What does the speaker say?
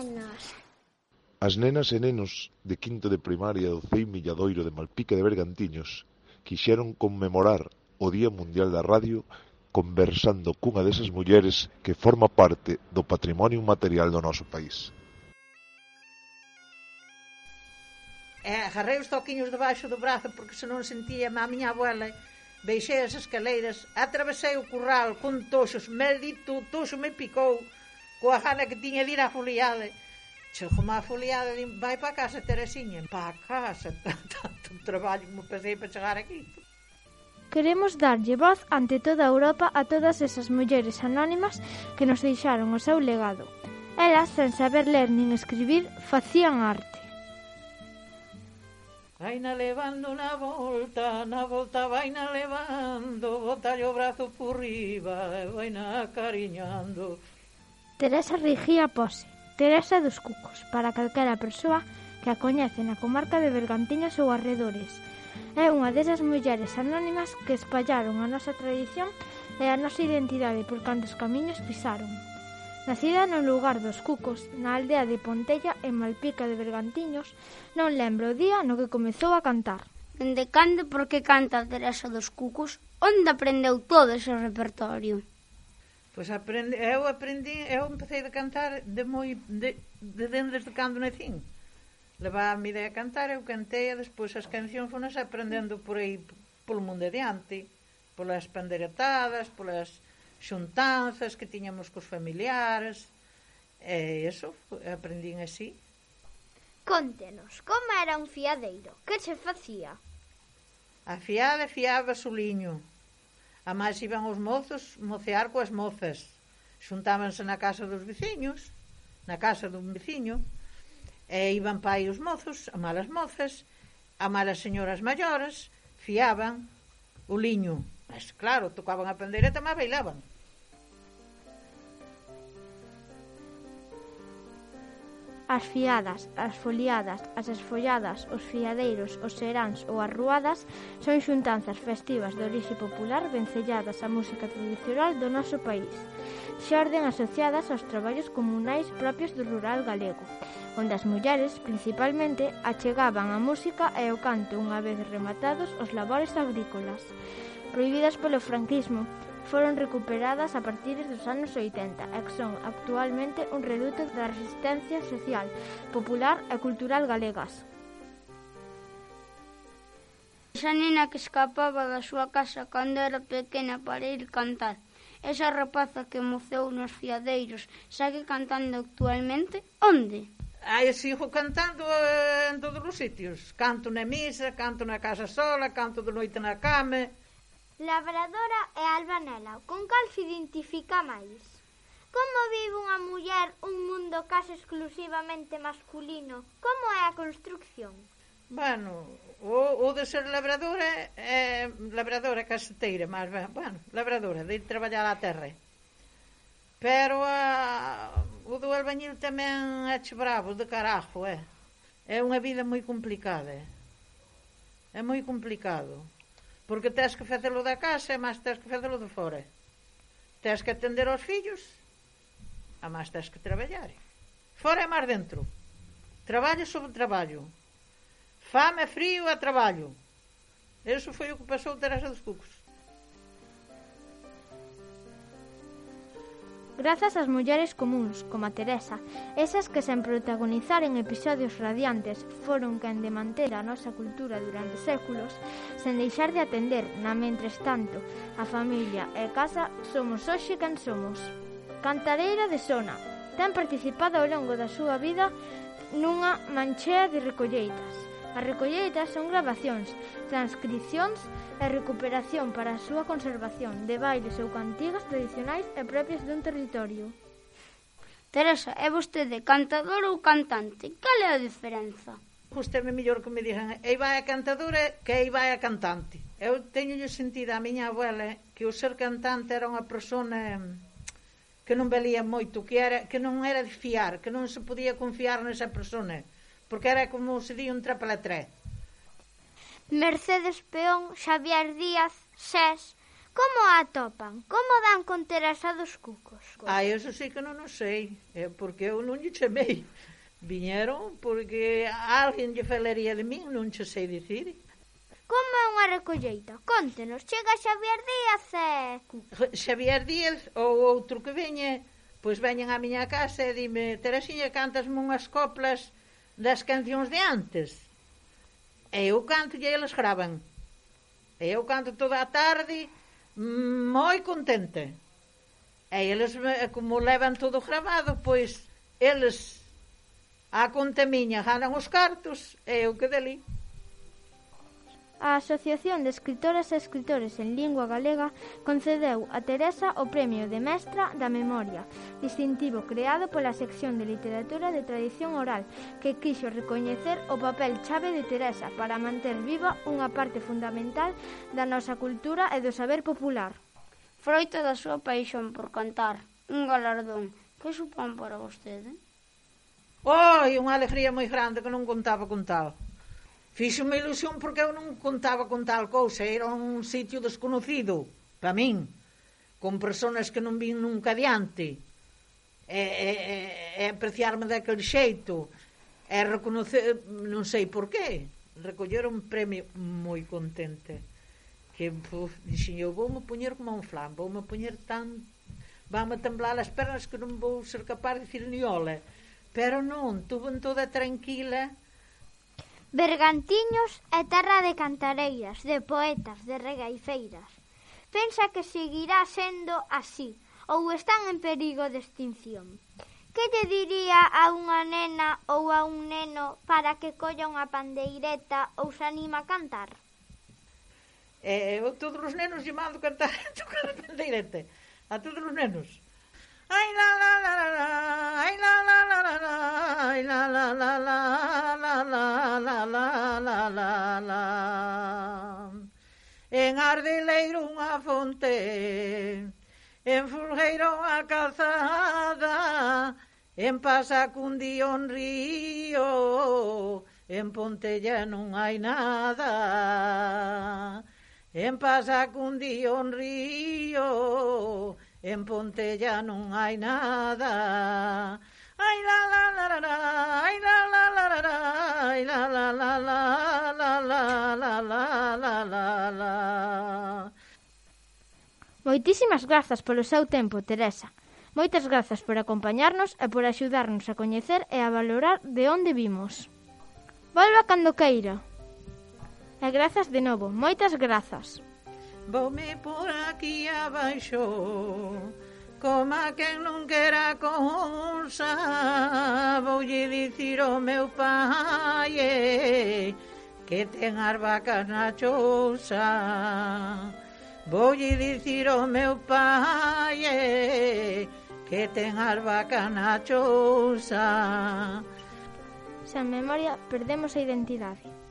nenos. As nenas e nenos de quinto de primaria do CEI Milladoiro de Malpica de Bergantiños quixeron conmemorar o Día Mundial da Radio conversando cunha desas mulleres que forma parte do patrimonio material do noso país. E agarrei os toquiños debaixo do brazo porque senón sentía a miña abuela Beixei as escaleiras, atravesei o curral con toxos, maldito toxo me picou, coa gana que tiña de ir a foliade. Chego má foliada e vai para casa, Teresinha. Para casa, tanto traballo como pasei para chegar aquí. Queremos darlle voz ante toda a Europa a todas esas mulleres anónimas que nos deixaron o seu legado. Elas, sen saber ler nin escribir, facían arte. Vaina levando na volta, na volta vaina levando, botalle o brazo por riba, vaina cariñando, Teresa Rigía Pose, Teresa dos Cucos, para calquera persoa que a coñece na comarca de Bergantiños ou arredores. É unha desas mulleres anónimas que espallaron a nosa tradición e a nosa identidade por cantos camiños pisaron. Nacida no lugar dos Cucos, na aldea de Pontella en Malpica de Bergantiños, non lembro o día no que comezou a cantar. Dende cando por que canta Teresa dos Cucos? Onde aprendeu todo ese repertorio? Pois aprende, eu aprendi, eu empecé a cantar de moi de, de, de desde cando nacín. Levaba a mi idea a cantar, eu cantei e despois as cancións fonas aprendendo por aí polo mundo adiante, polas panderetadas, polas xuntanzas que tiñamos cos familiares. E eso, aprendín así. Contenos, como era un fiadeiro? Que se facía? A fiada fiaba o liño A máis iban os mozos mocear coas mozas. Xuntábanse na casa dos veciños, na casa dun veciño, e iban pai os mozos, a malas mozas, a malas señoras maiores, fiaban o liño. Mas claro, tocaban a pandeireta, mas bailaban. As fiadas, as foliadas, as esfolladas, os fiadeiros, os seráns ou as ruadas son xuntanzas festivas de orixe popular vencelladas á música tradicional do noso país. Xorden asociadas aos traballos comunais propios do rural galego, onde as mulleres, principalmente, achegaban a música e o canto unha vez rematados os labores agrícolas prohibidas polo franquismo, foron recuperadas a partir dos anos 80 e que son actualmente un reduto da resistencia social, popular e cultural galegas. Esa nena que escapaba da súa casa cando era pequena para ir cantar. Esa rapaza que moceu nos fiadeiros segue cantando actualmente onde? Aí sigo cantando eh, en todos os sitios. Canto na misa, canto na casa sola, canto de noite na cama, Labradora e albanela, con cal se identifica máis? Como vive unha muller un mundo case exclusivamente masculino? Como é a construcción? Bueno, o, o de ser labradora é labradora caseteira, máis ben, bueno, labradora, de traballar a terra. Pero a, o do albañil tamén é che bravo, de carajo, é. É unha vida moi complicada. É moi complicado. Porque tens que facelo da casa e máis tens que facelo de fora. Tens que atender aos fillos a máis tens que traballar. Fora e máis dentro. Traballo sobre traballo. Fame, frío e traballo. Eso foi o que pasou Teresa dos Cucos. Grazas ás mulleres comuns, como a Teresa, esas que sen protagonizar en episodios radiantes foron quen de manter a nosa cultura durante séculos, sen deixar de atender, na mentres tanto, a familia e casa, somos hoxe quen somos. Cantareira de Sona, ten participado ao longo da súa vida nunha manchea de recolleitas. As recolleitas son grabacións, transcricións e recuperación para a súa conservación de bailes ou cantigas tradicionais e propias dun territorio. Teresa, é vostede cantador ou cantante? Cal é a diferenza? Gústame mellor que me digan ei vai a cantadora que ei vai a cantante. Eu teño sentido a miña abuela eh, que o ser cantante era unha persona eh, que non valía moito, que, era, que non era de fiar, que non se podía confiar nesa persona porque era como se di un trapalatré. Mercedes Peón, Xavier Díaz, Sés, como a atopan? Como dan con Teresa dos cucos? Ah, eso sí que non o sei, é porque eu non lle chamei. Viñeron porque alguén lle falaría de min, non che sei dicir. Como é unha recolleita? Contenos, chega Xavier Díaz e... Xavier Díaz ou outro que veñe, pois veñen á miña casa e dime, Teresiña, cantasme unhas coplas das cancións de antes. E eu canto e eles graban. E eu canto toda a tarde mm, moi contente. E eles, eh, como levan todo grabado, pois eles a conta miña ganan os cartos e eu que deli. A Asociación de Escritoras e Escritores en Lingua Galega concedeu a Teresa o Premio de Mestra da Memoria, distintivo creado pola sección de Literatura de Tradición Oral, que quixo recoñecer o papel chave de Teresa para manter viva unha parte fundamental da nosa cultura e do saber popular. Froito da súa paixón por cantar, un galardón, que supón para vostede? Oi, unha alegría moi grande que non contaba contado. Fíxome ilusión porque eu non contaba con tal cousa, era un sitio desconocido para min, con personas que non vin nunca diante, e, e, e apreciarme daquele xeito, e reconocer, non sei por qué, recoller un premio moi contente que puf, dixen eu voume poñer como un flan voume poñer tan vame temblar as pernas que non vou ser capaz de dicir ni ole pero non, tuve toda tranquila Bergantiños é terra de cantareiras, de poetas, de regaifeiras. Pensa que seguirá sendo así ou están en perigo de extinción. Que te diría a unha nena ou a un neno para que colla unha pandeireta ou se anima a cantar? Eh, eh eu todos os nenos lle mando cantar a tocar a pandeireta. A todos os nenos. Ai, la, la, la, la. Ardileiro unha fonte. En Fulgueiro a calzada. En Pasacundío un río. En Pontella non hai nada. En Pasacundío un río. En Pontella non hai nada. Ai la la la la la. Ai la la la la la. Ai la la la la. Moitísimas grazas polo seu tempo, Teresa. Moitas grazas por acompañarnos e por axudarnos a coñecer e a valorar de onde vimos. Volva cando queira. E grazas de novo, moitas grazas. Voume por aquí abaixo Coma quen non quera cousa Voulle dicir ao meu pai Que ten as vacas na chousa Voulle dicir ao meu oh pai eh, que ten as vacas na chousa. Sen memoria perdemos a identidade.